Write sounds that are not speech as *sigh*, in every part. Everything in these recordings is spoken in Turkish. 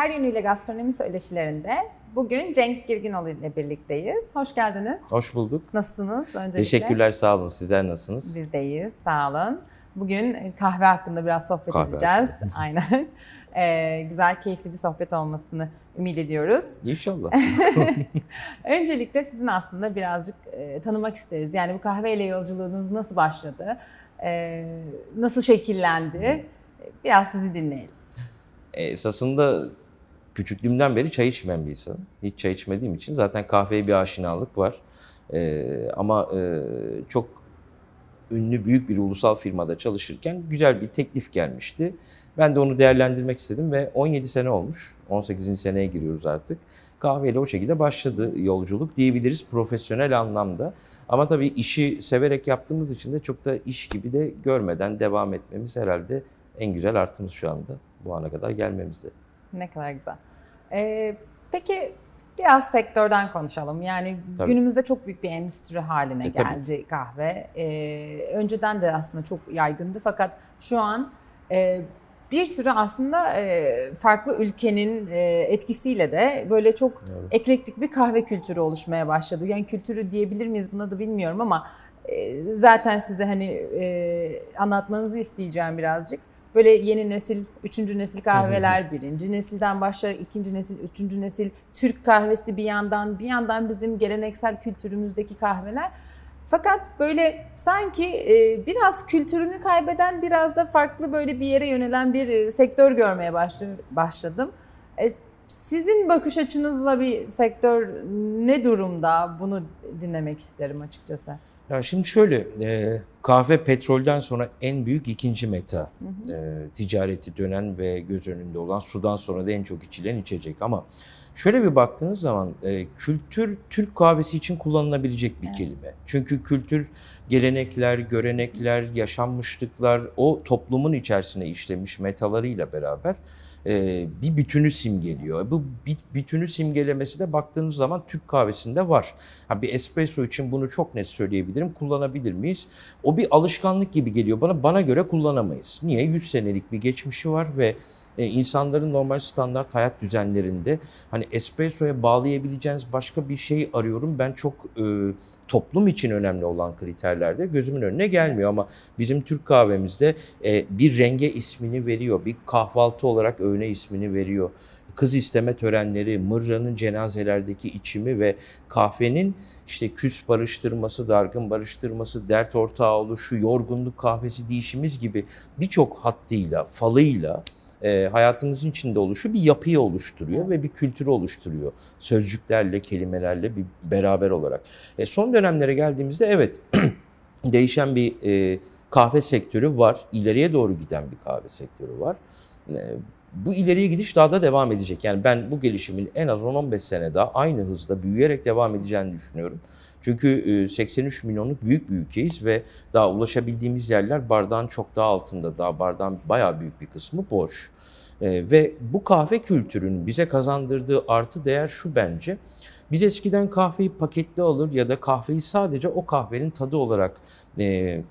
Her yönüyle gastronomi söyleşilerinde bugün Cenk Girginoğlu ile birlikteyiz. Hoş geldiniz. Hoş bulduk. Nasılsınız öncelikle? Teşekkürler, sağ olun. Sizler nasılsınız? Biz de iyiyiz, sağ olun. Bugün kahve hakkında biraz sohbet Kahve edeceğiz. *laughs* Aynen. Ee, güzel, keyifli bir sohbet olmasını ümit ediyoruz. İnşallah. *laughs* Öncelikle sizin aslında birazcık e, tanımak isteriz. Yani bu kahveyle yolculuğunuz nasıl başladı? E, nasıl şekillendi? Biraz sizi dinleyelim. Esasında küçüklüğümden beri çay içmeyen bir insanım. Hiç çay içmediğim için zaten kahveye bir aşinalık var. Ee, ama e, çok ünlü büyük bir ulusal firmada çalışırken güzel bir teklif gelmişti. Ben de onu değerlendirmek istedim ve 17 sene olmuş. 18. seneye giriyoruz artık. Kahveyle o şekilde başladı yolculuk diyebiliriz profesyonel anlamda. Ama tabii işi severek yaptığımız için de çok da iş gibi de görmeden devam etmemiz herhalde en güzel artımız şu anda bu ana kadar gelmemizde. Ne kadar güzel. Ee, peki biraz sektörden konuşalım. Yani Tabii. günümüzde çok büyük bir endüstri haline E, tabii. geldi kahve. Ee, önceden de aslında çok yaygındı fakat şu an e, bir sürü aslında e, farklı ülkenin e, etkisiyle de böyle çok Evet. eklektik bir kahve kültürü oluşmaya başladı. Yani kültürü diyebilir miyiz buna da bilmiyorum ama e, zaten size hani e, anlatmanızı isteyeceğim birazcık. Böyle yeni nesil, üçüncü nesil kahveler, birinci nesilden başlayarak ikinci nesil, üçüncü nesil Türk kahvesi bir yandan, bir yandan bizim geleneksel kültürümüzdeki kahveler. Fakat böyle sanki e, biraz kültürünü kaybeden, biraz da farklı böyle bir yere yönelen bir e, sektör görmeye başladım. E, sizin bakış açınızla bir sektör ne durumda? Bunu dinlemek isterim açıkçası. Ya şimdi şöyle, e, kahve petrolden sonra en büyük ikinci meta. E, ticareti dönen ve göz önünde olan sudan sonra da en çok içilen içecek. Ama şöyle bir baktığınız zaman e, kültür Türk kahvesi için kullanılabilecek bir Evet. kelime. Çünkü kültür gelenekler, görenekler, yaşanmışlıklar o toplumun içerisine işlemiş metalarıyla beraber e, bir bütünü simgeliyor. Bu bütünü simgelemesi de baktığınız zaman Türk kahvesinde var. Ha, bir espresso için bunu çok net söyleyebilirim. Kullanabilir miyiz? O bir alışkanlık gibi geliyor bana. Bana göre kullanamayız. Niye? 100 senelik bir geçmişi var ve e, insanların normal standart hayat düzenlerinde hani espressoya bağlayabileceğiniz başka bir şey arıyorum. Ben çok e, toplum için önemli olan kriterlerde gözümün önüne gelmiyor ama bizim Türk kahvemizde e, bir renge ismini veriyor. Bir kahvaltı olarak öğne ismini veriyor. Kız isteme törenleri, mırranın cenazelerdeki içimi ve kahvenin işte küs barıştırması, dargın barıştırması, dert ortağı oluşu, yorgunluk kahvesi değişimiz gibi birçok hattıyla, falıyla e, hayatımızın içinde oluşu bir yapıyı oluşturuyor ve bir kültürü oluşturuyor. Sözcüklerle, kelimelerle bir beraber olarak. E, son dönemlere geldiğimizde evet *clears throat* değişen bir e, kahve sektörü var. İleriye doğru giden bir kahve sektörü var. E, bu ileriye gidiş daha da devam edecek. Yani ben bu gelişimin en az 10-15 sene daha aynı hızda büyüyerek devam edeceğini düşünüyorum. Çünkü e, 83 milyonluk büyük bir ülkeyiz ve daha ulaşabildiğimiz yerler bardağın çok daha altında. Daha bardağın bayağı büyük bir kısmı boş. E, ve bu kahve kültürünün bize kazandırdığı artı değer şu bence. Biz eskiden kahveyi paketli alır ya da kahveyi sadece o kahvenin tadı olarak e, e,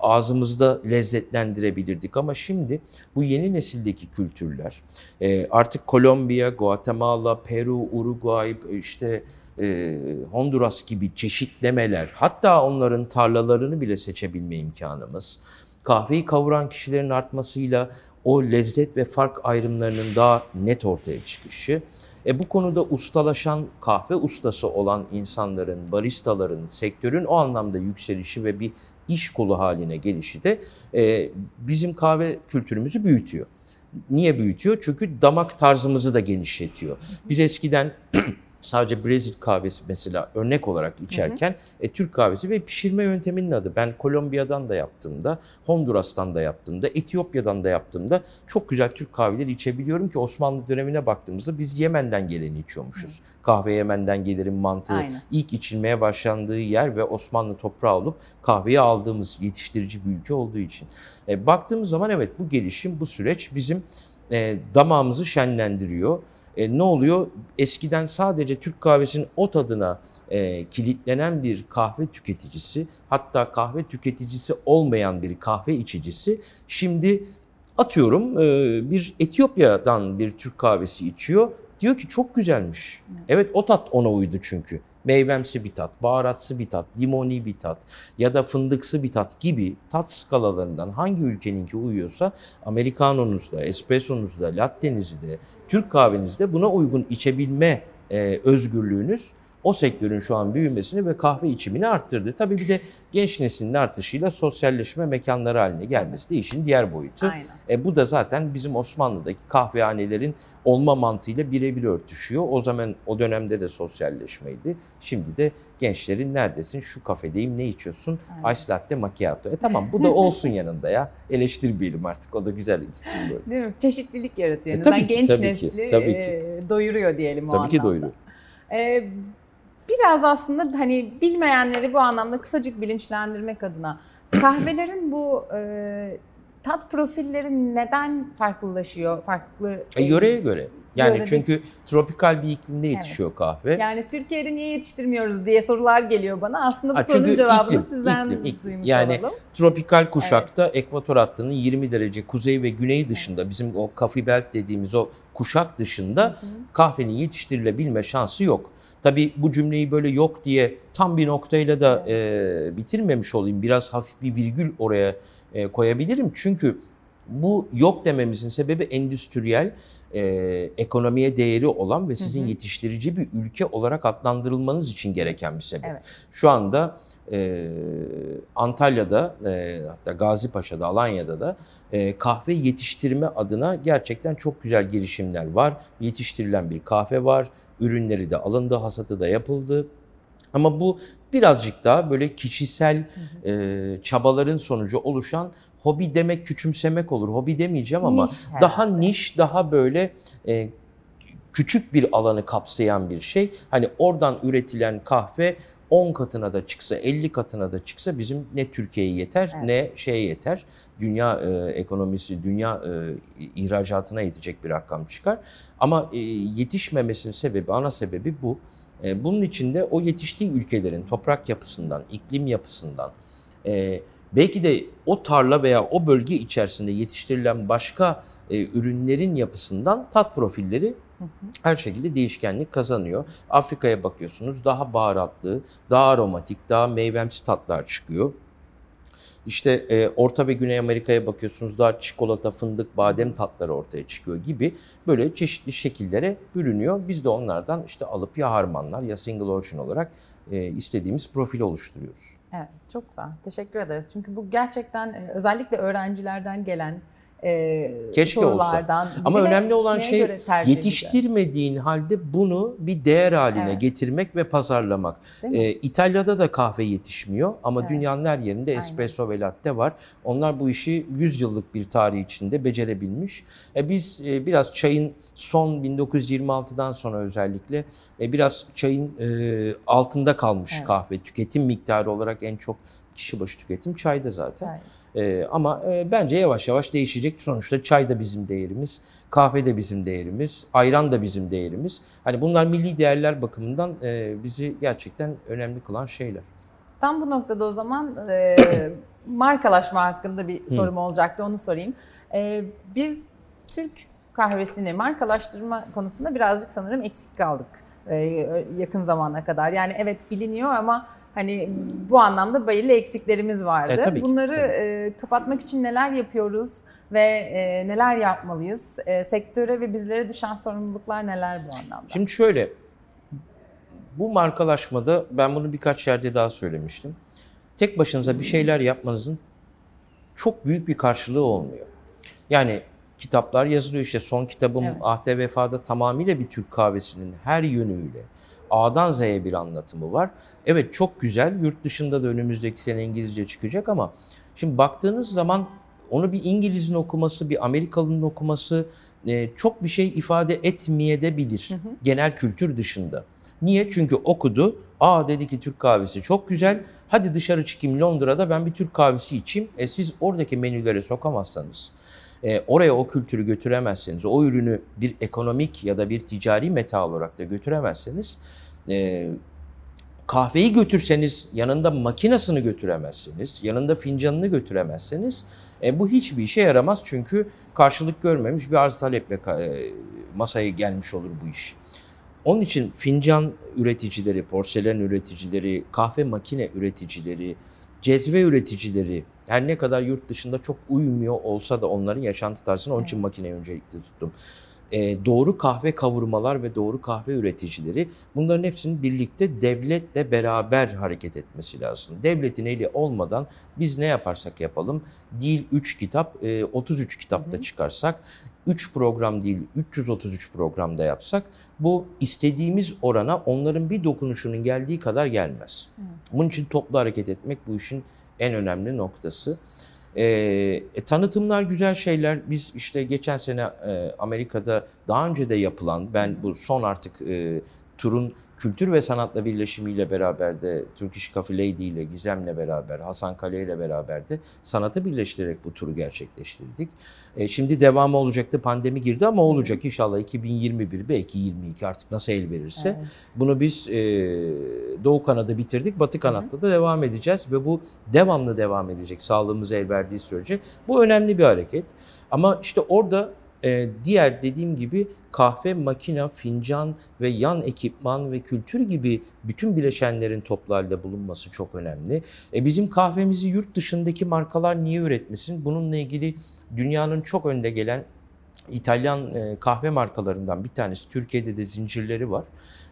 ağzımızda lezzetlendirebilirdik. Ama şimdi bu yeni nesildeki kültürler e, artık Kolombiya, Guatemala, Peru, Uruguay, işte e, Honduras gibi çeşitlemeler hatta onların tarlalarını bile seçebilme imkanımız kahveyi kavuran kişilerin artmasıyla o lezzet ve fark ayrımlarının daha net ortaya çıkışı e bu konuda ustalaşan, kahve ustası olan insanların, baristaların, sektörün o anlamda yükselişi ve bir iş kolu haline gelişi de e, bizim kahve kültürümüzü büyütüyor. Niye büyütüyor? Çünkü damak tarzımızı da genişletiyor. Biz eskiden *clears throat* sadece Brezilya kahvesi mesela örnek olarak içerken e, Türk kahvesi ve pişirme yönteminin adı. Ben Kolombiya'dan da yaptığımda, Honduras'tan da yaptığımda, Etiyopya'dan da yaptığımda çok güzel Türk kahveleri içebiliyorum ki Osmanlı dönemine baktığımızda biz Yemen'den geleni içiyormuşuz. Kahve Yemen'den gelirin mantığı Aynen. ilk içilmeye başlandığı yer ve Osmanlı toprağı olup kahveyi aldığımız yetiştirici bir ülke olduğu için. E, baktığımız zaman evet bu gelişim, bu süreç bizim e, damağımızı şenlendiriyor. E, ne oluyor? Eskiden sadece Türk kahvesinin o tadına e, kilitlenen bir kahve tüketicisi, hatta kahve tüketicisi olmayan bir kahve içicisi şimdi Atıyorum e, bir Etiyopya'dan bir Türk kahvesi içiyor. Diyor ki çok güzelmiş. Evet o tat ona uydu çünkü. Meyvemsi bir tat, baharatsı bir tat, limoni bir tat ya da fındıksı bir tat gibi tat skalalarından hangi ülkeninki uyuyorsa Amerikanonuzda, espressonuzda, lattenizde, Türk kahvenizde buna uygun içebilme e, özgürlüğünüz o sektörün şu an büyümesini ve kahve içimini arttırdı. Tabii bir de genç neslin artışıyla sosyalleşme mekanları haline gelmesi de işin diğer boyutu. Aynen. E, bu da zaten bizim Osmanlı'daki kahvehanelerin olma mantığıyla birebir örtüşüyor. O zaman o dönemde de sosyalleşmeydi. Şimdi de gençlerin neredesin şu kafedeyim ne içiyorsun? Aynen. Ice latte macchiato. E tamam bu da *laughs* olsun yanında ya. Eleştirmeyelim artık o da güzel isim böyle. Değil mi? Çeşitlilik yaratıyor. E, tabii ki, genç tabii ki, nesli tabii ki. e, doyuruyor diyelim o Tabii ki anlamda. doyuruyor. Ee, biraz aslında hani bilmeyenleri bu anlamda kısacık bilinçlendirmek adına kahvelerin bu e, tat profilleri neden farklılaşıyor? Farklı E, yöreye göre. Yani Yörede- çünkü tropikal bir iklimde yetişiyor kahve. Yani Türkiye'de niye yetiştirmiyoruz diye sorular geliyor bana. Aslında bu Ha, sorunun cevabını iklim, sizden iklim, iklim. duymuş Yani olalım. Tropikal kuşakta ekvator hattının 20 derece kuzey ve güney dışında bizim o coffee belt dediğimiz o kuşak dışında Hı hı. kahvenin yetiştirilebilme şansı yok. Tabii bu cümleyi böyle yok diye tam bir noktayla da e, bitirmemiş olayım. Biraz hafif bir virgül oraya e, koyabilirim. Çünkü bu yok dememizin sebebi endüstriyel e, ekonomiye değeri olan ve sizin Hı hı. yetiştirici bir ülke olarak adlandırılmanız için gereken bir sebep. Evet. Şu anda e, Antalya'da e, hatta Gazipaşa'da, Alanya'da da e, kahve yetiştirme adına gerçekten çok güzel girişimler var. Yetiştirilen bir kahve var. Ürünleri de alındı, hasatı da yapıldı. Ama bu birazcık daha böyle kişisel e, çabaların sonucu oluşan hobi demek küçümsemek olur. Hobi demeyeceğim ama Niş herhalde. daha niş, daha böyle e, küçük bir alanı kapsayan bir şey. Hani oradan üretilen kahve 10 katına da çıksa, 50 katına da çıksa bizim ne Türkiye'ye yeter Evet. ne şeye yeter. Dünya e, ekonomisi, dünya e, ihracatına yetecek bir rakam çıkar. Ama e, yetişmemesinin sebebi, ana sebebi bu. E, bunun için de o yetiştiği ülkelerin toprak yapısından, iklim yapısından, e, belki de o tarla veya o bölge içerisinde yetiştirilen başka e, ürünlerin yapısından tat profilleri Hı hı. her şekilde değişkenlik kazanıyor. Afrika'ya bakıyorsunuz daha baharatlı, daha aromatik, daha meyvemsi tatlar çıkıyor. İşte e, Orta ve Güney Amerika'ya bakıyorsunuz daha çikolata, fındık, badem tatları ortaya çıkıyor gibi böyle çeşitli şekillere bürünüyor. Biz de onlardan işte alıp ya harmanlar ya single origin olarak e, istediğimiz profili oluşturuyoruz. Evet, çok güzel. Teşekkür ederiz. Çünkü bu gerçekten e, özellikle öğrencilerden gelen e, Keşke olsa. sorulardan. Ama Bir de önemli olan şey yetiştirmediğin halde bunu bir değer haline Evet. getirmek ve pazarlamak. Ee, İtalya'da da kahve yetişmiyor ama Evet. dünyanın her yerinde Aynen. espresso ve latte var. Onlar bu işi 100 yıllık bir tarih içinde becerebilmiş. E, biz e, biraz çayın son 1926'dan sonra özellikle e, biraz çayın e, altında kalmış Evet. kahve. Tüketim miktarı olarak en çok kişi başı tüketim çayda zaten. Evet. Ee, ama e, bence yavaş yavaş değişecek. Sonuçta çay da bizim değerimiz, kahve de bizim değerimiz, ayran da bizim değerimiz. Hani bunlar milli değerler bakımından e, bizi gerçekten önemli kılan şeyler. Tam bu noktada o zaman e, *coughs* markalaşma hakkında bir sorum olacaktı. Onu sorayım. E, biz Türk kahvesini markalaştırma konusunda birazcık sanırım eksik kaldık e, yakın zamana kadar. Yani evet biliniyor ama hani bu anlamda belirli eksiklerimiz vardı. E, tabii ki, Bunları tabii. e, kapatmak için neler yapıyoruz ve e, neler yapmalıyız? E, sektöre ve bizlere düşen sorumluluklar neler bu anlamda? Şimdi şöyle, bu markalaşmada ben bunu birkaç yerde daha söylemiştim. Tek başınıza bir şeyler yapmanızın çok büyük bir karşılığı olmuyor. Yani kitaplar yazılıyor işte son kitabım Evet. Ahde Vefa'da tamamıyla bir Türk kahvesinin her yönüyle A'dan Z'ye bir anlatımı var. Evet çok güzel yurt dışında da önümüzdeki sene İngilizce çıkacak ama şimdi baktığınız zaman onu bir İngiliz'in okuması, bir Amerikalı'nın okuması e, çok bir şey ifade etmeyebilir genel kültür dışında. Niye? Çünkü okudu. Aa dedi ki Türk kahvesi çok güzel. Hadi dışarı çıkayım Londra'da ben bir Türk kahvesi içeyim. E siz oradaki menülere sokamazsanız, e, oraya o kültürü götüremezseniz, o ürünü bir ekonomik ya da bir ticari meta olarak da götüremezseniz e, kahveyi götürseniz yanında makinasını götüremezsiniz, yanında fincanını götüremezseniz e, bu hiçbir işe yaramaz çünkü karşılık görmemiş bir arz taleple e, masaya gelmiş olur bu iş. Onun için fincan üreticileri, porselen üreticileri, kahve makine üreticileri, cezve üreticileri her ne kadar yurt dışında çok uymuyor olsa da onların yaşantı tarzına onun için makineyi öncelikli tuttum. E, doğru kahve kavurmalar ve doğru kahve üreticileri bunların hepsinin birlikte devletle beraber hareket etmesi lazım. Devletin eli olmadan biz ne yaparsak yapalım değil 3 kitap e, 33 kitapta çıkarsak 3 program değil 333 programda yapsak bu istediğimiz orana onların bir dokunuşunun geldiği kadar gelmez. Bunun için toplu hareket etmek bu işin en önemli noktası. E, e, tanıtımlar güzel şeyler. Biz işte geçen sene e, Amerika'da daha önce de yapılan, ben bu son artık e, turun kültür ve sanatla birleşimiyle beraber de Turkish Coffee Lady ile Gizem'le beraber, Hasan Kale ile beraber de sanatı birleştirerek bu turu gerçekleştirdik. E, şimdi devamı olacaktı. Pandemi girdi ama olacak inşallah 2021 belki 22 artık nasıl el verirse. Evet. Bunu biz e, Doğu Kanada bitirdik. Batı Kanat'ta da devam edeceğiz ve bu devamlı devam edecek sağlığımız el verdiği sürece. Bu önemli bir hareket. Ama işte orada ee, diğer dediğim gibi kahve, makina, fincan ve yan ekipman ve kültür gibi bütün bileşenlerin toplu halde bulunması çok önemli. E bizim kahvemizi yurt dışındaki markalar niye üretmesin? Bununla ilgili dünyanın çok önde gelen İtalyan e, kahve markalarından bir tanesi. Türkiye'de de zincirleri var.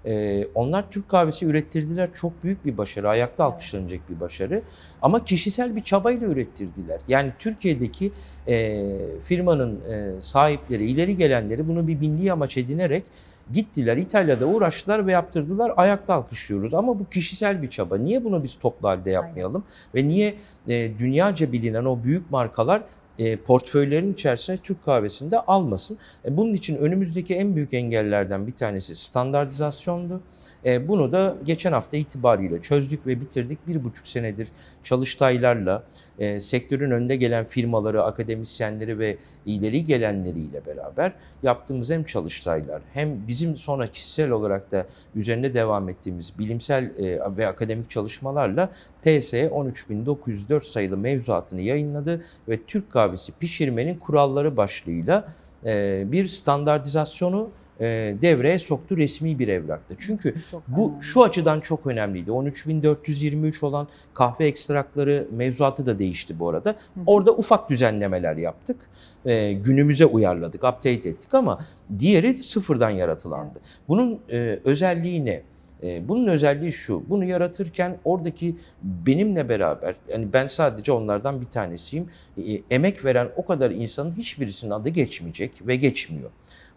E, onlar Türk kahvesi ürettirdiler. Çok büyük bir başarı. Ayakta alkışlanacak bir başarı. Ama kişisel bir çabayla ürettirdiler. Yani Türkiye'deki e, firmanın sahipleri, ileri gelenleri bunu bir milli amaç edinerek gittiler İtalya'da uğraştılar ve yaptırdılar. Ayakta alkışlıyoruz. Ama bu kişisel bir çaba. Niye bunu biz toplu halde yapmayalım? Aynen. Ve niye e, dünyaca bilinen o büyük markalar e, portföylerin içerisine Türk kahvesini de almasın. E, bunun için önümüzdeki en büyük engellerden bir tanesi standartizasyondu. E, bunu da geçen hafta itibariyle çözdük ve bitirdik. Bir buçuk senedir çalıştaylarla e, sektörün önde gelen firmaları, akademisyenleri ve ileri gelenleriyle beraber yaptığımız hem çalıştaylar hem bizim sonra kişisel olarak da üzerinde devam ettiğimiz bilimsel e, ve akademik çalışmalarla TSE 13904 sayılı mevzuatını yayınladı ve Türk kahvesi pişirmenin kuralları başlığıyla bir standartizasyonu e, devreye soktu resmi bir evrakta. Çünkü çok bu önemli. şu açıdan çok önemliydi. 13.423 olan kahve ekstrakları mevzuatı da değişti bu arada. Orada ufak düzenlemeler yaptık. E, günümüze uyarladık, update ettik ama diğeri sıfırdan yaratılandı. Bunun e, özelliği ne? Bunun özelliği şu, bunu yaratırken oradaki benimle beraber, yani ben sadece onlardan bir tanesiyim, emek veren o kadar insanın hiçbirisinin adı geçmeyecek ve geçmiyor.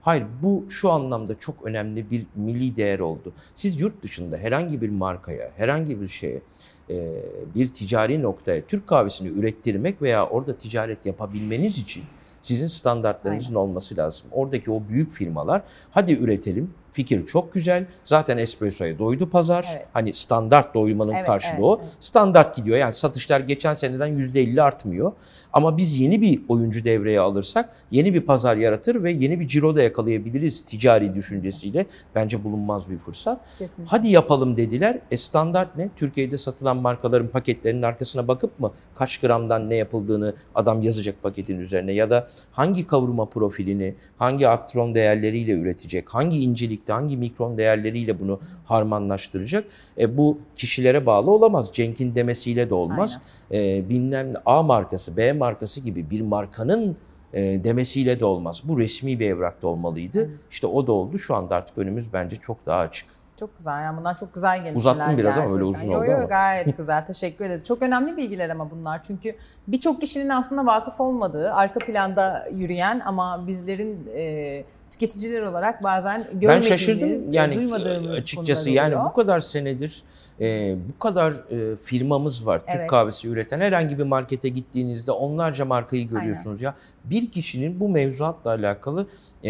Hayır bu şu anlamda çok önemli bir milli değer oldu. Siz yurt dışında herhangi bir markaya, herhangi bir şeye e, bir ticari noktaya Türk kahvesini ürettirmek veya orada ticaret yapabilmeniz için sizin standartlarınızın Aynen. olması lazım. Oradaki o büyük firmalar hadi üretelim Fikir çok güzel. Zaten espressoya doydu pazar. Evet. Hani standart doymanın evet, karşılığı evet, o. Evet. Standart gidiyor. Yani satışlar geçen seneden %50 artmıyor. Ama biz yeni bir oyuncu devreye alırsak yeni bir pazar yaratır ve yeni bir ciro da yakalayabiliriz ticari düşüncesiyle. Bence bulunmaz bir fırsat. Kesinlikle. Hadi yapalım dediler. E standart ne? Türkiye'de satılan markaların paketlerinin arkasına bakıp mı kaç gramdan ne yapıldığını adam yazacak paketin üzerine ya da hangi kavurma profilini, hangi aktron değerleriyle üretecek, hangi incelik nitelikte hangi mikron değerleriyle bunu harmanlaştıracak? E, bu kişilere bağlı olamaz. Cenk'in demesiyle de olmaz. E, bilmem A markası, B markası gibi bir markanın e, demesiyle de olmaz. Bu resmi bir evrakta olmalıydı. Hı. İşte o da oldu. Şu anda artık önümüz bence çok daha açık. Çok güzel. Yani bunlar çok güzel gelişmeler. Uzattım biraz gerçekten. ama öyle uzun oldu yo, yo, ama. Gayet *laughs* güzel. Teşekkür ederiz. Çok önemli bilgiler ama bunlar. Çünkü birçok kişinin aslında vakıf olmadığı, arka planda yürüyen ama bizlerin e, tüketiciler olarak bazen görmediğimiz, ben şaşırdım yani duymadığımız açıkçası yani bu kadar senedir e, bu kadar e, firmamız var Türk evet. kahvesi üreten herhangi bir markete gittiğinizde onlarca markayı görüyorsunuz Aynen. ya bir kişinin bu mevzuatla alakalı e,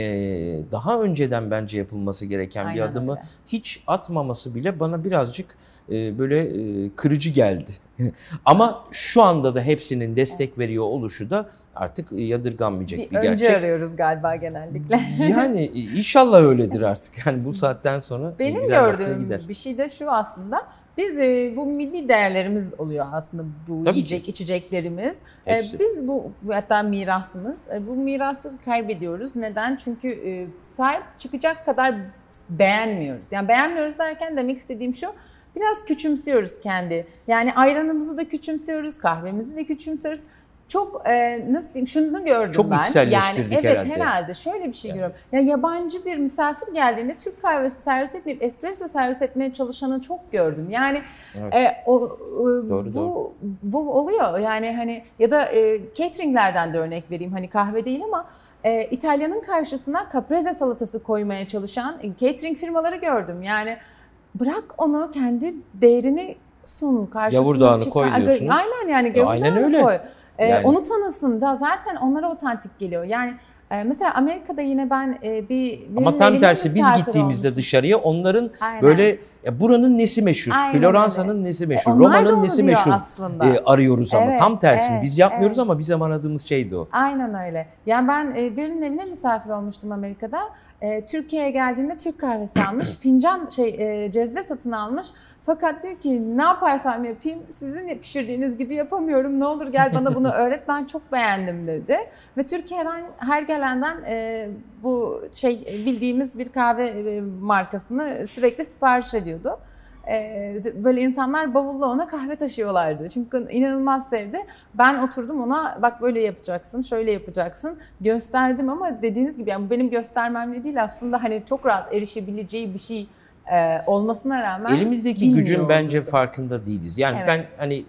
daha önceden bence yapılması gereken Aynen bir adımı öyle. hiç atmaması bile bana birazcık e, böyle e, kırıcı geldi *laughs* Ama şu anda da hepsinin destek veriyor oluşu da artık yadırganmayacak bir, bir gerçek. Önce arıyoruz galiba genellikle. *laughs* Yani inşallah öyledir artık. Yani bu saatten sonra Benim gördüğüm bir şey de şu aslında. Biz e, bu milli değerlerimiz oluyor aslında bu Tabii yiyecek ki. içeceklerimiz. E, Hepsi. biz bu hatta mirasımız. E, bu mirası kaybediyoruz. Neden? Çünkü e, sahip çıkacak kadar beğenmiyoruz. Yani beğenmiyoruz derken demek istediğim şu. Biraz küçümsüyoruz kendi. Yani ayranımızı da küçümsüyoruz, kahvemizi de küçümsüyoruz. Çok e, nasıl diyeyim şunu gördüm Çok ben. içselleştirdik yani, evet, herhalde. herhalde. Şöyle bir şey görüyorum. Ya yabancı bir misafir geldiğinde Türk kahvesi servis etmeyip espresso servis etmeye çalışanı çok gördüm. Yani Evet. e, o e, Doğru, bu doğru. bu oluyor. Yani hani ya da e, cateringlerden de örnek vereyim. Hani kahve değil ama e, İtalya'nın karşısına caprese salatası koymaya çalışan e, catering firmaları gördüm. Yani bırak onu kendi değerini sun karşısına. Yavurdağını çık- koy Aga- diyorsunuz. Aynen yani Ya aynen gavurdağını öyle. koy. E, Yani- Onu tanısın da zaten onlara otantik geliyor. Yani e, mesela Amerika'da yine ben e, bir Ama tam tersi biz gittiğimizde olmuştum. dışarıya onların Aynen. böyle ya buranın nesi meşhur, Aynen Floransa'nın nesi meşhur, E, onlar da Roma'nın nesi meşhur aslında. e, arıyoruz ama Evet, tam tersini evet, biz yapmıyoruz evet. ama bizim aradığımız şeydi o. Aynen öyle. Yani ben e, birinin evine misafir olmuştum Amerika'da. E, Türkiye'ye geldiğinde Türk kahvesi almış. *coughs* Fincan şey e, cezve satın almış. Fakat diyor ki ne yaparsam yapayım sizin pişirdiğiniz gibi yapamıyorum. Ne olur gel bana bunu *laughs* öğret. Ben çok beğendim dedi. Ve Türkiye'den her gelenden e, bu şey bildiğimiz bir kahve e, markasını sürekli sipariş ediyordu. E, böyle insanlar bavulla ona kahve taşıyorlardı. Çünkü inanılmaz sevdi. Ben oturdum ona bak böyle yapacaksın, şöyle yapacaksın gösterdim ama dediğiniz gibi yani benim göstermemle değil aslında hani çok rahat erişebileceği bir şey e, olmasına rağmen Elimizdeki gücün bence farkında değiliz. Yani Evet. ben hani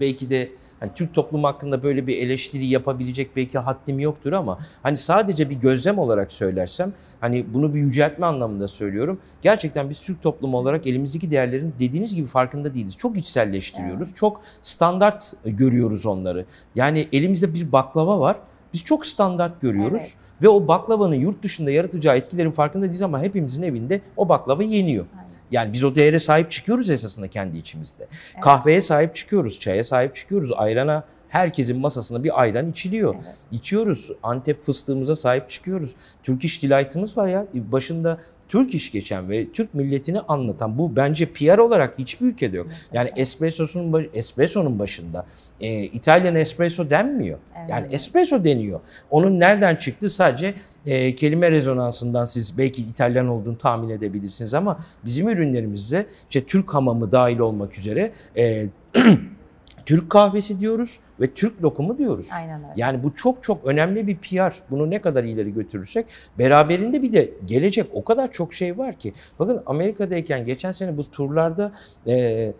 belki de hani Türk toplumu hakkında böyle bir eleştiri yapabilecek belki haddim yoktur ama hani sadece bir gözlem olarak söylersem hani bunu bir yüceltme anlamında söylüyorum. Gerçekten biz Türk toplumu olarak elimizdeki değerlerin dediğiniz gibi farkında değiliz. Çok içselleştiriyoruz. Çok standart görüyoruz onları. Yani elimizde bir baklava var. Biz çok standart görüyoruz. Evet. Ve o baklavanın yurt dışında yaratacağı etkilerin farkında değiliz ama hepimizin evinde o baklava yeniyor. Aynen. Yani biz o değere sahip çıkıyoruz esasında kendi içimizde. Kahveye sahip çıkıyoruz, çaya sahip çıkıyoruz, ayrana herkesin masasında bir ayran içiliyor. Evet. İçiyoruz. Antep fıstığımıza sahip çıkıyoruz. Türk iş Delight'ımız var ya. Başında Türk iş geçen ve Türk milletini anlatan bu bence PR olarak hiçbir ülkede yok. Yani espresso'nun baş- espresso'nun başında e, İtalyan espresso denmiyor. Evet. Yani espresso deniyor. Onun nereden çıktığı sadece e, kelime rezonansından siz belki İtalyan olduğunu tahmin edebilirsiniz ama bizim ürünlerimizde işte Türk hamamı dahil olmak üzere e, *clears throat* Türk kahvesi diyoruz ve Türk lokumu diyoruz. Aynen öyle. Yani bu çok çok önemli bir PR. Bunu ne kadar ileri götürürsek beraberinde bir de gelecek o kadar çok şey var ki. Bakın Amerika'dayken geçen sene bu turlarda e,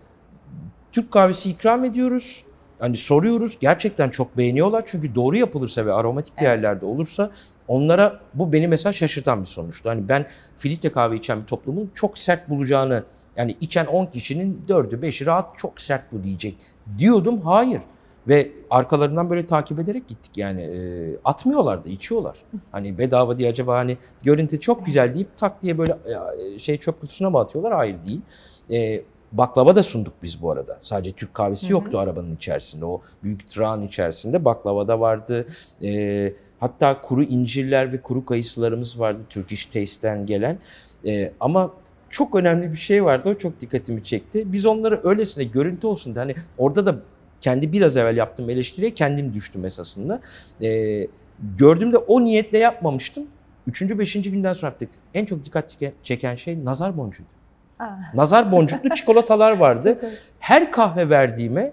Türk kahvesi ikram ediyoruz. Hani soruyoruz. Gerçekten çok beğeniyorlar. Çünkü doğru yapılırsa ve aromatik Evet. değerlerde olursa onlara bu beni mesela şaşırtan bir sonuçtu. Hani ben filtre kahve içen bir toplumun çok sert bulacağını yani içen 10 kişinin 4'ü 5'i rahat çok sert bu diyecek diyordum. Hayır. Ve arkalarından böyle takip ederek gittik yani e, atmıyorlar da içiyorlar. *laughs* Hani bedava diye acaba hani görüntü çok güzel deyip tak diye böyle e, şey çöp kutusuna mı atıyorlar? Hayır değil. E, baklava da sunduk biz bu arada. Sadece Türk kahvesi Hı hı. yoktu arabanın içerisinde. O büyük tırağın içerisinde baklava da vardı. E, hatta kuru incirler ve kuru kayısılarımız vardı Turkish Taste'ten gelen. E, ama çok önemli bir şey vardı. O çok dikkatimi çekti. Biz onları öylesine görüntü olsun da hani orada da kendi biraz evvel yaptığım eleştiriye kendim düştüm esasında. Ee, gördüğümde o niyetle yapmamıştım. Üçüncü, beşinci günden sonra yaptık. En çok dikkat çeken- şey nazar boncuğu. Aa, Nazar boncuklu çikolatalar vardı. *laughs* Her kahve verdiğime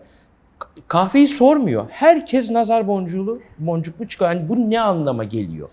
kahveyi sormuyor. Herkes nazar boncuğlu, boncuklu çikolata. Yani bu ne anlama geliyor?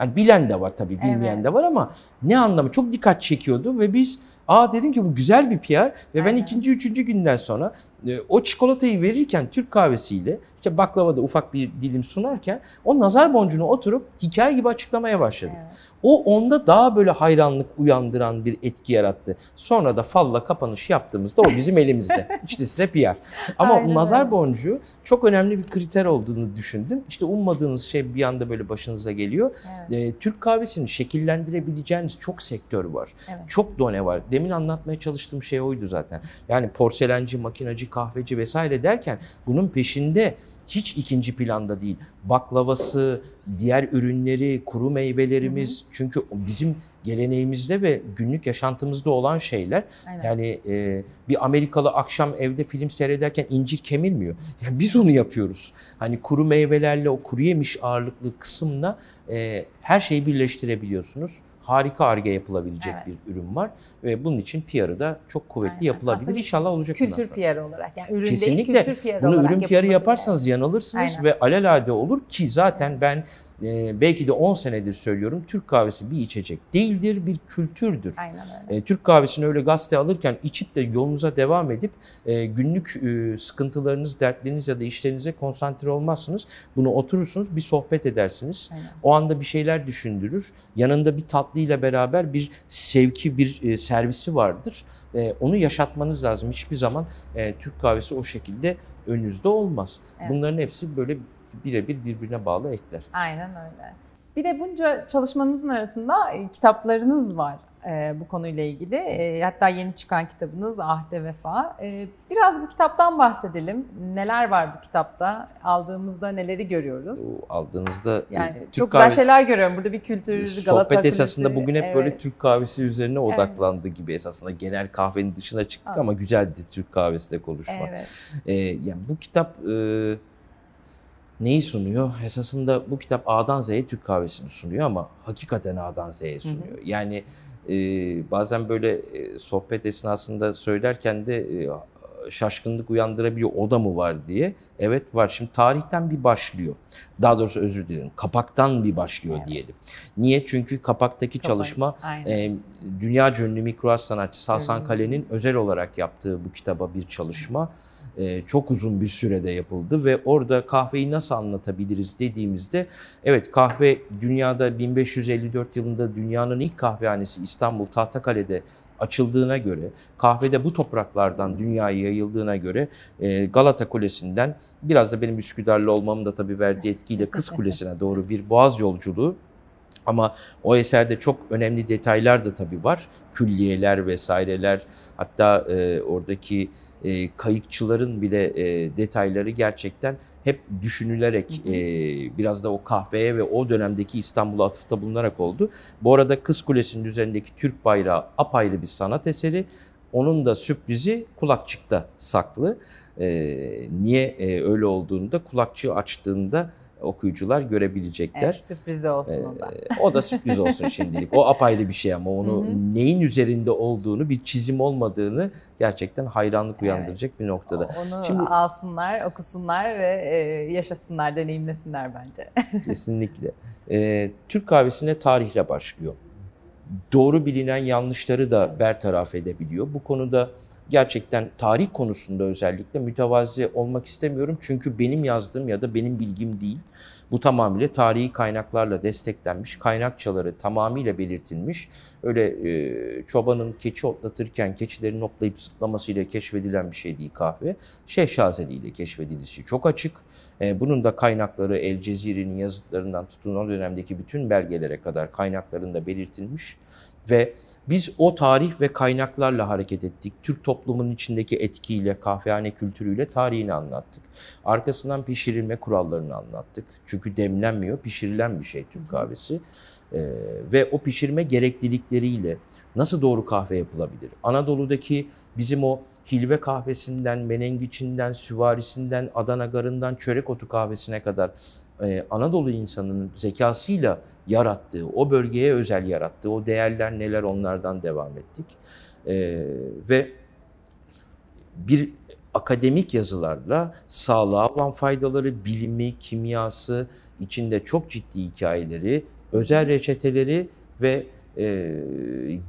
Yani bilen de var tabii, bilmeyen Evet. de var ama ne anlamı? Çok dikkat çekiyordu ve biz aa dedim ki bu güzel bir PR ve ben Aynen. ikinci, üçüncü günden sonra e, o çikolatayı verirken Türk kahvesiyle işte baklavada ufak bir dilim sunarken o nazar boncuğunu oturup hikaye gibi açıklamaya başladık. Evet. O onda daha böyle hayranlık uyandıran bir etki yarattı. Sonra da falla kapanış yaptığımızda o bizim elimizde. *laughs* İşte size PR. Ama Aynen nazar boncuğu çok önemli bir kriter olduğunu düşündüm. İşte ummadığınız şey bir anda böyle başınıza geliyor. Evet. Ee, Türk kahvesini şekillendirebileceğiniz çok sektör var. Evet. Çok done var. Demin anlatmaya çalıştığım şey oydu zaten. Yani porselenci, makinacı, kahveci vesaire derken bunun peşinde hiç ikinci planda değil. Baklavası, diğer ürünleri, kuru meyvelerimiz. Hı hı. Çünkü bizim geleneğimizde ve günlük yaşantımızda olan şeyler. Aynen. Yani e, bir Amerikalı akşam evde film seyrederken incir kemirmiyor. Yani biz onu yapıyoruz. Hani kuru meyvelerle o kuru yemiş ağırlıklı kısımla e, her şeyi birleştirebiliyorsunuz harika arge yapılabilecek evet. bir ürün var ve bunun için PR'ı da çok kuvvetli Aynen. yapılabilir. Aslında İnşallah olacak. Kültür PR olarak yani ürün Kesinlikle. değil kültür PR Bunu olarak ürün PR'ı yaparsanız yani. yanılırsınız Aynen. ve alelade olur ki zaten ben e, belki de 10 senedir söylüyorum Türk kahvesi bir içecek değildir bir kültürdür. Aynen öyle. E, Türk kahvesini öyle gazete alırken içip de yolunuza devam edip e, günlük e, sıkıntılarınız, dertleriniz ya da işlerinize konsantre olmazsınız. Bunu oturursunuz bir sohbet edersiniz. Aynen. O anda bir şeyler düşündürür. Yanında bir tatlıyla beraber bir sevki, bir e, servisi vardır. E, onu yaşatmanız lazım. Hiçbir zaman e, Türk kahvesi o şekilde önünüzde olmaz. Evet. Bunların hepsi böyle birebir birbirine bağlı ekler. Aynen öyle. Bir de bunca çalışmanızın arasında e, kitaplarınız var e, bu konuyla ilgili. E, hatta yeni çıkan kitabınız Ahde Vefa. E, biraz bu kitaptan bahsedelim. Neler var bu kitapta? Aldığımızda neleri görüyoruz? O, aldığınızda yani Türk çok güzel kahvesi, şeyler görüyorum. Burada bir kültür, Galata Sohbet esasında bugün hep evet. böyle Türk kahvesi üzerine odaklandı evet. gibi esasında. Genel kahvenin dışına çıktık evet. ama güzeldi Türk kahvesi de konuşmak. Evet. E, yani bu kitap... E, neyi sunuyor? Esasında bu kitap A'dan Z'ye Türk kahvesini sunuyor ama hakikaten A'dan Z'ye sunuyor. Hı hı. Yani e, bazen böyle e, sohbet esnasında söylerken de e, şaşkınlık uyandırabiliyor o da mı var diye. Evet var. Şimdi tarihten bir başlıyor. Daha doğrusu özür dilerim. Kapaktan bir başlıyor evet. diyelim. Niye? Çünkü kapaktaki Kapak. çalışma e, dünya ünlü mikroas sanatçısı Hasan Kale'nin özel olarak yaptığı bu kitaba bir çalışma. Hı e, çok uzun bir sürede yapıldı ve orada kahveyi nasıl anlatabiliriz dediğimizde evet kahve dünyada 1554 yılında dünyanın ilk kahvehanesi İstanbul Tahtakale'de açıldığına göre, kahvede bu topraklardan dünyaya yayıldığına göre e, Galata Kulesi'nden biraz da benim Üsküdar'lı olmamın da tabii verdiği etkiyle Kız Kulesi'ne doğru bir boğaz yolculuğu ama o eserde çok önemli detaylar da tabii var. Külliyeler vesaireler hatta e, oradaki e, kayıkçıların bile e, detayları gerçekten hep düşünülerek e, biraz da o kahveye ve o dönemdeki İstanbul'a atıfta bulunarak oldu. Bu arada Kız Kulesi'nin üzerindeki Türk bayrağı apayrı bir sanat eseri. Onun da sürprizi kulakçıkta saklı. E, niye e, öyle olduğunu da kulakçığı açtığında okuyucular görebilecekler. Evet, sürpriz olsun ee, o da. o da sürpriz olsun şimdilik. O apayrı bir şey ama onu neyin üzerinde olduğunu, bir çizim olmadığını gerçekten hayranlık uyandıracak evet. bir noktada. Onu Şimdi, alsınlar, okusunlar ve e, yaşasınlar, deneyimlesinler bence. *laughs* kesinlikle. Ee, Türk kahvesine tarihle başlıyor. Doğru bilinen yanlışları da bertaraf edebiliyor. Bu konuda gerçekten tarih konusunda özellikle mütevazi olmak istemiyorum. Çünkü benim yazdığım ya da benim bilgim değil. Bu tamamıyla tarihi kaynaklarla desteklenmiş, kaynakçaları tamamıyla belirtilmiş. Öyle e, çobanın keçi otlatırken keçilerin otlayıp zıplamasıyla keşfedilen bir şey değil kahve. Şehşazeli ile keşfedilişi çok açık. E, bunun da kaynakları El Cezire'nin yazıtlarından tutun o dönemdeki bütün belgelere kadar kaynaklarında belirtilmiş. Ve biz o tarih ve kaynaklarla hareket ettik. Türk toplumunun içindeki etkiyle, kahvehane kültürüyle tarihini anlattık. Arkasından pişirilme kurallarını anlattık. Çünkü demlenmiyor, pişirilen bir şey Türk kahvesi. Ee, ve o pişirme gereklilikleriyle nasıl doğru kahve yapılabilir? Anadolu'daki bizim o hilve kahvesinden, menengiçinden, süvarisinden, Adana garından, çörek otu kahvesine kadar e, Anadolu insanının zekasıyla yarattığı, o bölgeye özel yarattığı o değerler neler onlardan devam ettik. E, ve bir akademik yazılarla sağlığa olan faydaları, bilimi, kimyası, içinde çok ciddi hikayeleri, özel reçeteleri ve e,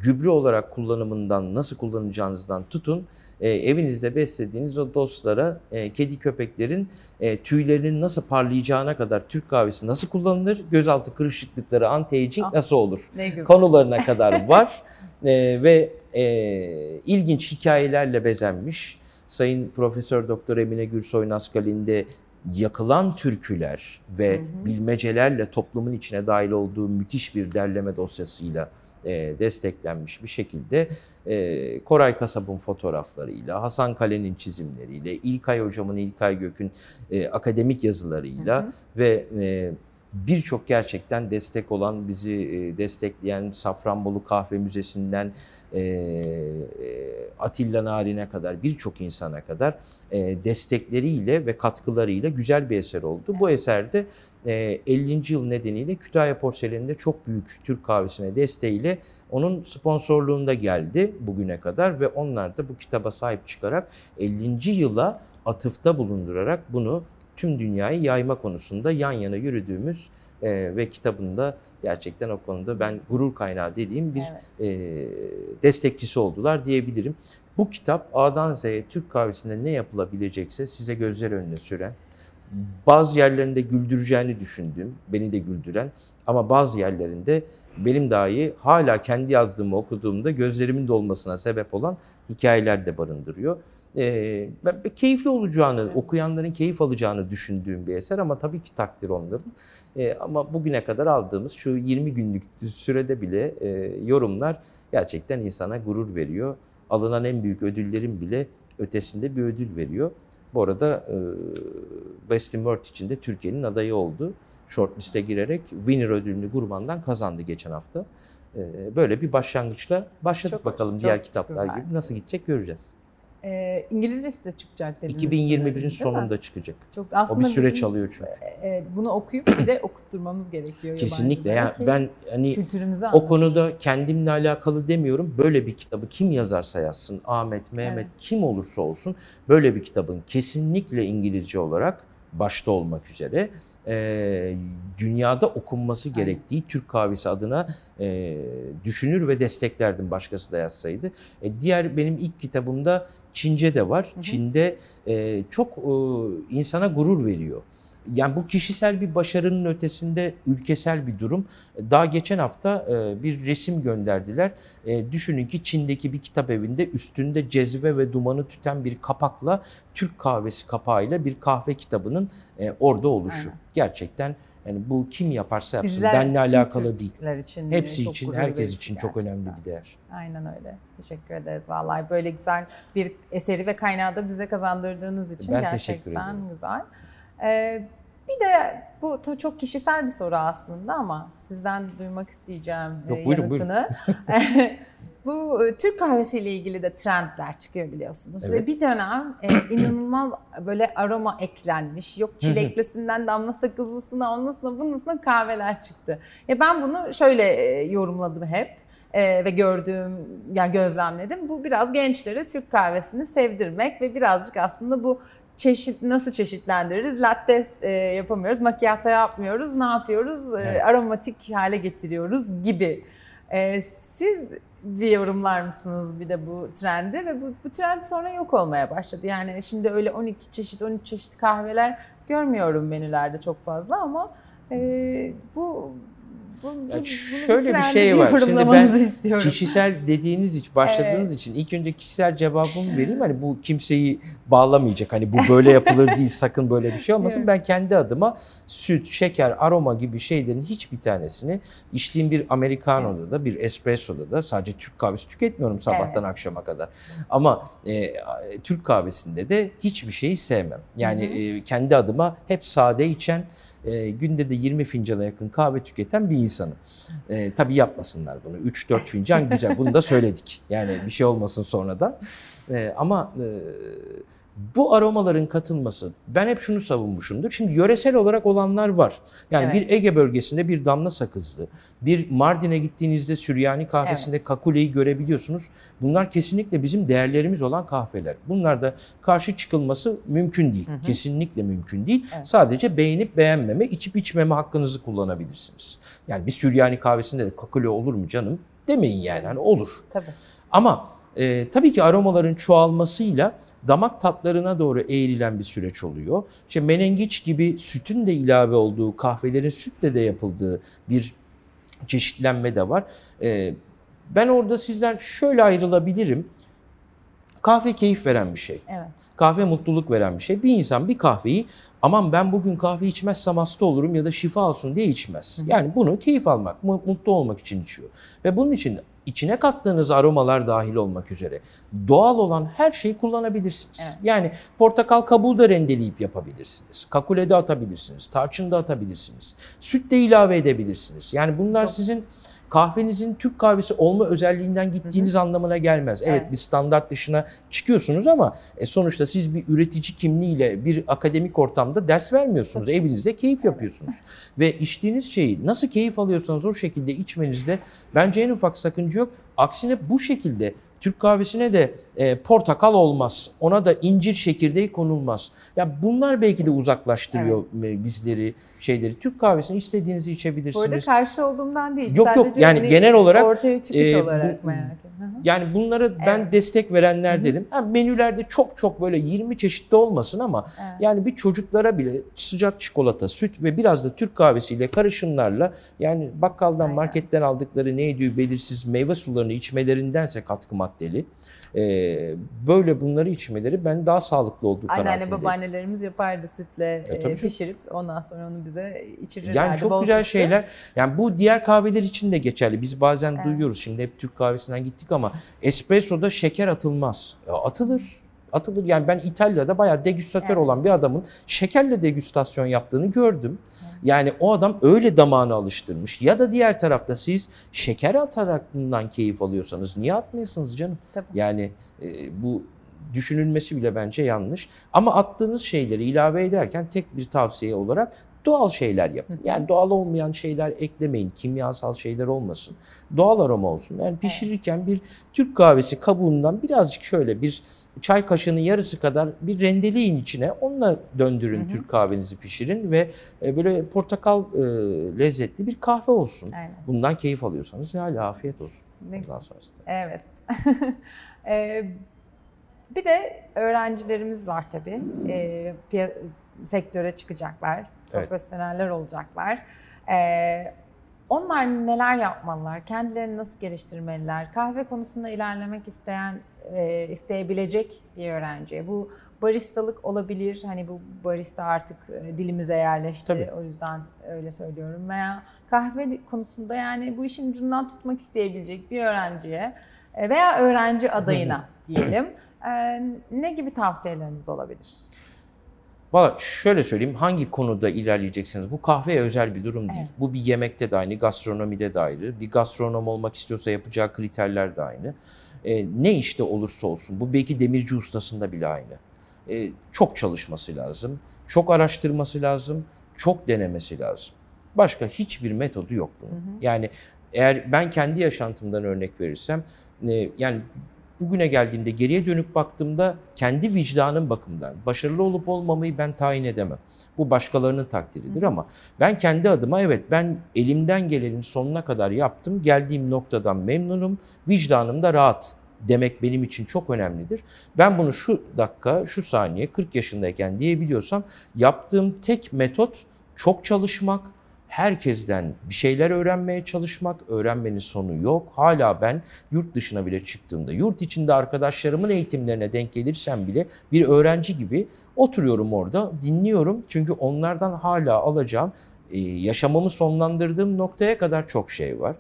gübre olarak kullanımından nasıl kullanacağınızdan tutun e, evinizde beslediğiniz o dostlara e, kedi köpeklerin e, tüylerinin nasıl parlayacağına kadar Türk kahvesi nasıl kullanılır, gözaltı kırışıklıkları, anti-aging ah, nasıl olur konularına kadar *laughs* var e, ve e, ilginç hikayelerle bezenmiş. Sayın Profesör Doktor Emine Gürsoy Naskali'nde yakılan türküler ve hı hı. bilmecelerle toplumun içine dahil olduğu müthiş bir derleme dosyasıyla e, desteklenmiş bir şekilde e, Koray Kasap'ın fotoğraflarıyla, Hasan Kale'nin çizimleriyle, İlkay Hocam'ın, İlkay Gök'ün e, akademik yazılarıyla hı hı. ve e, birçok gerçekten destek olan, bizi e, destekleyen Safranbolu Kahve Müzesi'nden e, e, Atilla Narin'e kadar birçok insana kadar destekleriyle ve katkılarıyla güzel bir eser oldu. Bu eserde 50. yıl nedeniyle Kütahya Porseleni'nde çok büyük Türk kahvesine desteğiyle onun sponsorluğunda geldi bugüne kadar ve onlar da bu kitaba sahip çıkarak 50. yıla atıfta bulundurarak bunu tüm dünyayı yayma konusunda yan yana yürüdüğümüz e, ve kitabında gerçekten o konuda ben gurur kaynağı dediğim bir evet. e, destekçisi oldular diyebilirim. Bu kitap A'dan Z'ye Türk kahvesinde ne yapılabilecekse size gözler önüne süren, bazı yerlerinde güldüreceğini düşündüğüm, beni de güldüren ama bazı yerlerinde benim dahi hala kendi yazdığımı okuduğumda gözlerimin dolmasına sebep olan hikayeler de barındırıyor e, keyifli olacağını, evet. okuyanların keyif alacağını düşündüğüm bir eser ama tabii ki takdir onların. E, ama bugüne kadar aldığımız şu 20 günlük sürede bile e, yorumlar gerçekten insana gurur veriyor. Alınan en büyük ödüllerin bile ötesinde bir ödül veriyor. Bu arada e, Best in World için de Türkiye'nin adayı oldu. Shortlist'e girerek Winner ödülünü Gurman'dan kazandı geçen hafta. E, böyle bir başlangıçla başladık çok bakalım hoş, diğer kitaplar gibi. Nasıl gidecek göreceğiz. E, İngilizcesi de çıkacak dediniz. 2021'in sonunda çıkacak. Çok aslında o bir süreç bizim, alıyor çünkü. E, bunu okuyup bir de *coughs* okutturmamız gerekiyor. Kesinlikle. Yani ben hani o konuda kendimle alakalı demiyorum. Böyle bir kitabı kim yazarsa yazsın, Ahmet, Mehmet evet. kim olursa olsun böyle bir kitabın kesinlikle İngilizce olarak başta olmak üzere e, dünyada okunması gerektiği. Türk kahvesi adına e, düşünür ve desteklerdim başkası da yazsaydı. E, diğer benim ilk kitabımda Çince de var. Hı hı. Çin'de e, çok e, insana gurur veriyor. Yani bu kişisel bir başarının ötesinde ülkesel bir durum. Daha geçen hafta e, bir resim gönderdiler. E, düşünün ki Çin'deki bir kitap evinde üstünde cezve ve dumanı tüten bir kapakla Türk kahvesi kapağıyla bir kahve kitabının e, orada oluşu. Aynen. Gerçekten yani bu kim yaparsa yapsın Bizler benle alakalı değil. Için Hepsi için, herkes için gerçekten. çok önemli bir değer. Aynen öyle. Teşekkür ederiz vallahi böyle güzel bir eseri ve kaynağı da bize kazandırdığınız için ben gerçekten güzel. Ee, bir de bu çok kişisel bir soru aslında ama sizden duymak isteyeceğim Yok, e, buyurun, yanıtını. Buyurun. *laughs* bu e, Türk kahvesiyle ilgili de trendler çıkıyor biliyorsunuz evet. ve bir dönem e, *clears throat* inanılmaz böyle aroma eklenmiş. Yok çileklisinden damla sakızlısına, onlusuna, bunlusuna kahveler çıktı. Ya ben bunu şöyle yorumladım hep e, ve gördüğüm, yani gözlemledim. Bu biraz gençlere Türk kahvesini sevdirmek ve birazcık aslında bu çeşit nasıl çeşitlendiririz? Latte e, yapamıyoruz, macchiato yapmıyoruz. Ne yapıyoruz? E, evet. aromatik hale getiriyoruz gibi. E, siz bir yorumlar mısınız bir de bu trendi ve bu, bu trend sonra yok olmaya başladı. Yani şimdi öyle 12 çeşit 13 çeşit kahveler görmüyorum menülerde çok fazla ama e, bu bu, bu, şöyle bir şey var. Şimdi ben istiyorum. kişisel dediğiniz için, başladığınız evet. için ilk önce kişisel cevabımı vereyim. Hani bu kimseyi bağlamayacak. Hani bu böyle yapılır değil, *laughs* sakın böyle bir şey olmasın. Evet. Ben kendi adıma süt, şeker, aroma gibi şeylerin hiçbir tanesini içtiğim bir americano'da evet. da, bir espresso'da da sadece Türk kahvesi tüketmiyorum sabahtan evet. akşama kadar. Ama e, Türk kahvesinde de hiçbir şeyi sevmem. Yani e, kendi adıma hep sade içen, e, günde de 20 fincana yakın kahve tüketen bir insanım. E, tabii yapmasınlar bunu. 3-4 fincan güzel. Bunu da söyledik. Yani bir şey olmasın sonradan. E, ama e, bu aromaların katılması ben hep şunu savunmuşumdur. Şimdi yöresel olarak olanlar var. Yani evet. bir Ege bölgesinde bir damla sakızlı, bir Mardin'e gittiğinizde Süryani kahvesinde evet. kakuleyi görebiliyorsunuz. Bunlar kesinlikle bizim değerlerimiz olan kahveler. Bunlar da karşı çıkılması mümkün değil. Hı hı. Kesinlikle mümkün değil. Evet. Sadece beğenip beğenmeme, içip içmeme hakkınızı kullanabilirsiniz. Yani bir Süryani kahvesinde de kakule olur mu canım? Demeyin yani. Hani olur. Tabii. Ama e, tabii ki aromaların çoğalmasıyla damak tatlarına doğru eğrilen bir süreç oluyor. İşte menengiç gibi sütün de ilave olduğu, kahvelerin sütle de yapıldığı bir çeşitlenme de var. Ee, ben orada sizden şöyle ayrılabilirim. Kahve keyif veren bir şey. Evet. Kahve mutluluk veren bir şey. Bir insan bir kahveyi aman ben bugün kahve içmezsem hasta olurum ya da şifa olsun diye içmez. Yani bunu keyif almak, mu- mutlu olmak için içiyor. Ve bunun için içine kattığınız aromalar dahil olmak üzere doğal olan her şeyi kullanabilirsiniz. Evet. Yani portakal kabuğu da rendeleyip yapabilirsiniz. Kakule de atabilirsiniz. Tarçın da atabilirsiniz. Süt de ilave edebilirsiniz. Yani bunlar Çok- sizin kahvenizin Türk kahvesi olma özelliğinden gittiğiniz anlamına gelmez. Evet, Evet. bir standart dışına çıkıyorsunuz ama e, sonuçta siz bir üretici kimliğiyle bir akademik ortamda ders vermiyorsunuz. Evinizde keyif yapıyorsunuz. *laughs* Ve içtiğiniz şeyi nasıl keyif alıyorsanız o şekilde içmenizde bence en ufak sakınca yok. Aksine bu şekilde Türk kahvesine de e, portakal olmaz. Ona da incir çekirdeği konulmaz. Ya bunlar belki de uzaklaştırıyor e, bizleri, şeyleri. Türk kahvesini istediğinizi içebilirsiniz. Bu arada karşı olduğumdan değil. Yok, yok. Sadece Yani hani genel olarak, ortaya çıkış e, olarak bu- merak ettim. Yani bunlara ben Evet. destek verenler Hı hı. dedim. Ha, menülerde çok çok böyle 20 çeşitli olmasın ama Evet. yani bir çocuklara bile sıcak çikolata, süt ve biraz da Türk kahvesiyle karışımlarla yani bakkaldan Aynen. marketten aldıkları neydi belirsiz meyve sularını içmelerindense katkı maddeli e, böyle bunları içmeleri ben daha sağlıklı olduğu Anneanne kanaatindeyim. babaannelerimiz yapardı sütle E, e, pişirip ondan sonra onu bize içirirlerdi. Yani çok bol güzel sütlü. şeyler. Yani bu diğer kahveler için de geçerli. Biz bazen Evet. duyuyoruz. Şimdi hep Türk kahvesinden gittik ama espressoda şeker atılmaz. Ya atılır. Atılır. Yani ben İtalya'da bayağı degüstatör Evet. olan bir adamın şekerle degüstasyon yaptığını gördüm. Yani o adam öyle damağını alıştırmış. Ya da diğer tarafta siz şeker atarak bundan keyif alıyorsanız niye atmıyorsunuz canım? Tabii. Yani e, bu düşünülmesi bile bence yanlış. Ama attığınız şeyleri ilave ederken tek bir tavsiye olarak doğal şeyler yapın. Yani doğal olmayan şeyler eklemeyin. Kimyasal şeyler olmasın. Doğal aroma olsun. Yani pişirirken bir Türk kahvesi kabuğundan birazcık şöyle bir çay kaşığının yarısı kadar bir rendeleyin içine. Onunla döndürün Hı hı. Türk kahvenizi pişirin ve e, böyle portakal e, lezzetli bir kahve olsun. Aynen. Bundan keyif alıyorsanız ne hala afiyet olsun. Ne Ondan güzel. sonrasında. Evet. Ee, *laughs* bir de öğrencilerimiz var tabii. Piya- sektöre çıkacaklar, Evet. profesyoneller olacaklar. Ee, onlar neler yapmalılar? Kendilerini nasıl geliştirmeliler? Kahve konusunda ilerlemek isteyen, e, isteyebilecek bir öğrenciye. Bu baristalık olabilir. Hani bu barista artık e, dilimize yerleşti. Tabii. O yüzden öyle söylüyorum. Veya kahve konusunda yani bu işin ucundan tutmak isteyebilecek bir öğrenciye e, veya öğrenci adayına *laughs* diyelim. e, Ne gibi tavsiyeleriniz olabilir? Valla şöyle söyleyeyim hangi konuda ilerleyeceksiniz? Bu kahveye özel bir durum değil. Evet. Bu bir yemekte de aynı, gastronomide de ayrı. Bir gastronom olmak istiyorsa yapacağı kriterler de aynı. Ee, ne işte olursa olsun bu belki demirci ustasında bile aynı. Ee, çok çalışması lazım, çok araştırması lazım, çok denemesi lazım. Başka hiçbir metodu yok bunun. Hı hı. Yani eğer ben kendi yaşantımdan örnek verirsem e, yani bugüne geldiğimde geriye dönüp baktığımda kendi vicdanım bakımından başarılı olup olmamayı ben tayin edemem. Bu başkalarının takdiridir ama ben kendi adıma evet ben elimden gelenin sonuna kadar yaptım. Geldiğim noktadan memnunum. Vicdanım da rahat demek benim için çok önemlidir. Ben bunu şu dakika, şu saniye 40 yaşındayken diyebiliyorsam yaptığım tek metot çok çalışmak, herkesten bir şeyler öğrenmeye çalışmak. Öğrenmenin sonu yok. Hala ben yurt dışına bile çıktığımda, yurt içinde arkadaşlarımın eğitimlerine denk gelirsem bile bir öğrenci gibi oturuyorum orada, dinliyorum. Çünkü onlardan hala alacağım, e, yaşamamı sonlandırdığım noktaya kadar çok şey var.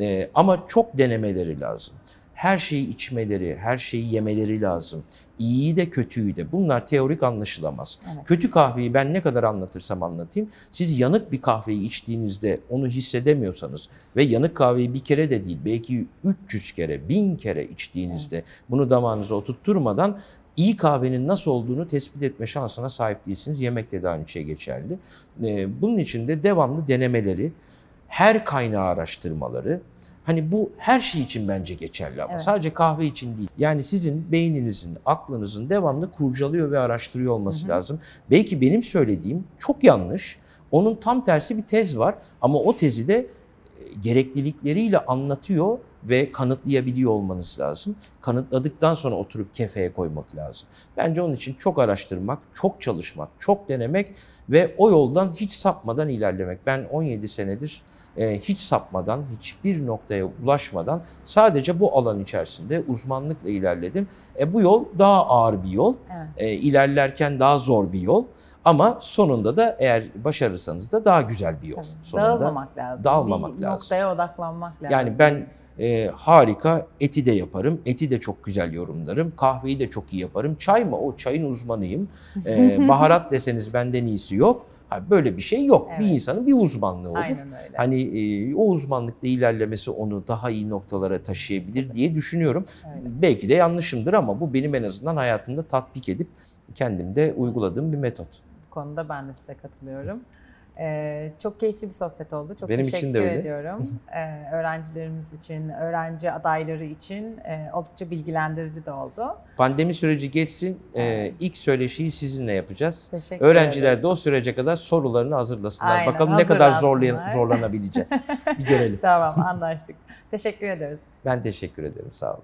E, ama çok denemeleri lazım. Her şeyi içmeleri, her şeyi yemeleri lazım. İyiyi de kötüyü de. Bunlar teorik anlaşılamaz. Evet. Kötü kahveyi ben ne kadar anlatırsam anlatayım. Siz yanık bir kahveyi içtiğinizde onu hissedemiyorsanız ve yanık kahveyi bir kere de değil belki 300 kere, 1000 kere içtiğinizde bunu damağınıza oturtturmadan iyi kahvenin nasıl olduğunu tespit etme şansına sahip değilsiniz. Yemekte de aynı şey geçerli. Ee, Bunun için de devamlı denemeleri, her kaynağı araştırmaları, Hani bu her şey için bence geçerli ama Evet. sadece kahve için değil. Yani sizin beyninizin, aklınızın devamlı kurcalıyor ve araştırıyor olması Hı hı. lazım. Belki benim söylediğim çok yanlış. Onun tam tersi bir tez var ama o tezi de e, gereklilikleriyle anlatıyor ve kanıtlayabiliyor olmanız lazım. Kanıtladıktan sonra oturup kefeye koymak lazım. Bence onun için çok araştırmak, çok çalışmak, çok denemek ve o yoldan hiç sapmadan ilerlemek. Ben 17 senedir hiç sapmadan, hiçbir noktaya ulaşmadan sadece bu alan içerisinde uzmanlıkla ilerledim. E, bu yol daha ağır bir yol. Evet. E, ilerlerken daha zor bir yol. Ama sonunda da eğer başarırsanız da daha güzel bir yol. Tabii. Sonunda Dağılmamak lazım. dağılmamak bir lazım. noktaya odaklanmak lazım. yani ben e, harika eti de yaparım. Eti de çok güzel yorumlarım. Kahveyi de çok iyi yaparım. Çay mı? O çayın uzmanıyım. E, *laughs* baharat deseniz benden iyisi yok. Böyle bir şey yok. Bir Evet. insanın bir uzmanlığı olur. Aynen öyle. Hani e, o uzmanlıkta ilerlemesi onu daha iyi noktalara taşıyabilir diye düşünüyorum. Öyle. Belki de yanlışımdır ama bu benim en azından hayatımda tatbik edip kendimde uyguladığım bir metot. Bu konuda ben de size katılıyorum. Ee, çok keyifli bir sohbet oldu. Çok Benim için teşekkür de öyle. ediyorum. *laughs* Ee, öğrencilerimiz için, öğrenci adayları için e, oldukça bilgilendirici de oldu. Pandemi süreci geçsin. e, Evet. ilk söyleşiyi sizinle yapacağız. Teşekkür Öğrenciler ederiz. de o sürece kadar sorularını hazırlasınlar. Aynen, Bakalım ne kadar hazırlasınlar. zorlanabileceğiz. bir görelim. *laughs* Tamam anlaştık. teşekkür ederiz. Ben teşekkür ederim. Sağ olun.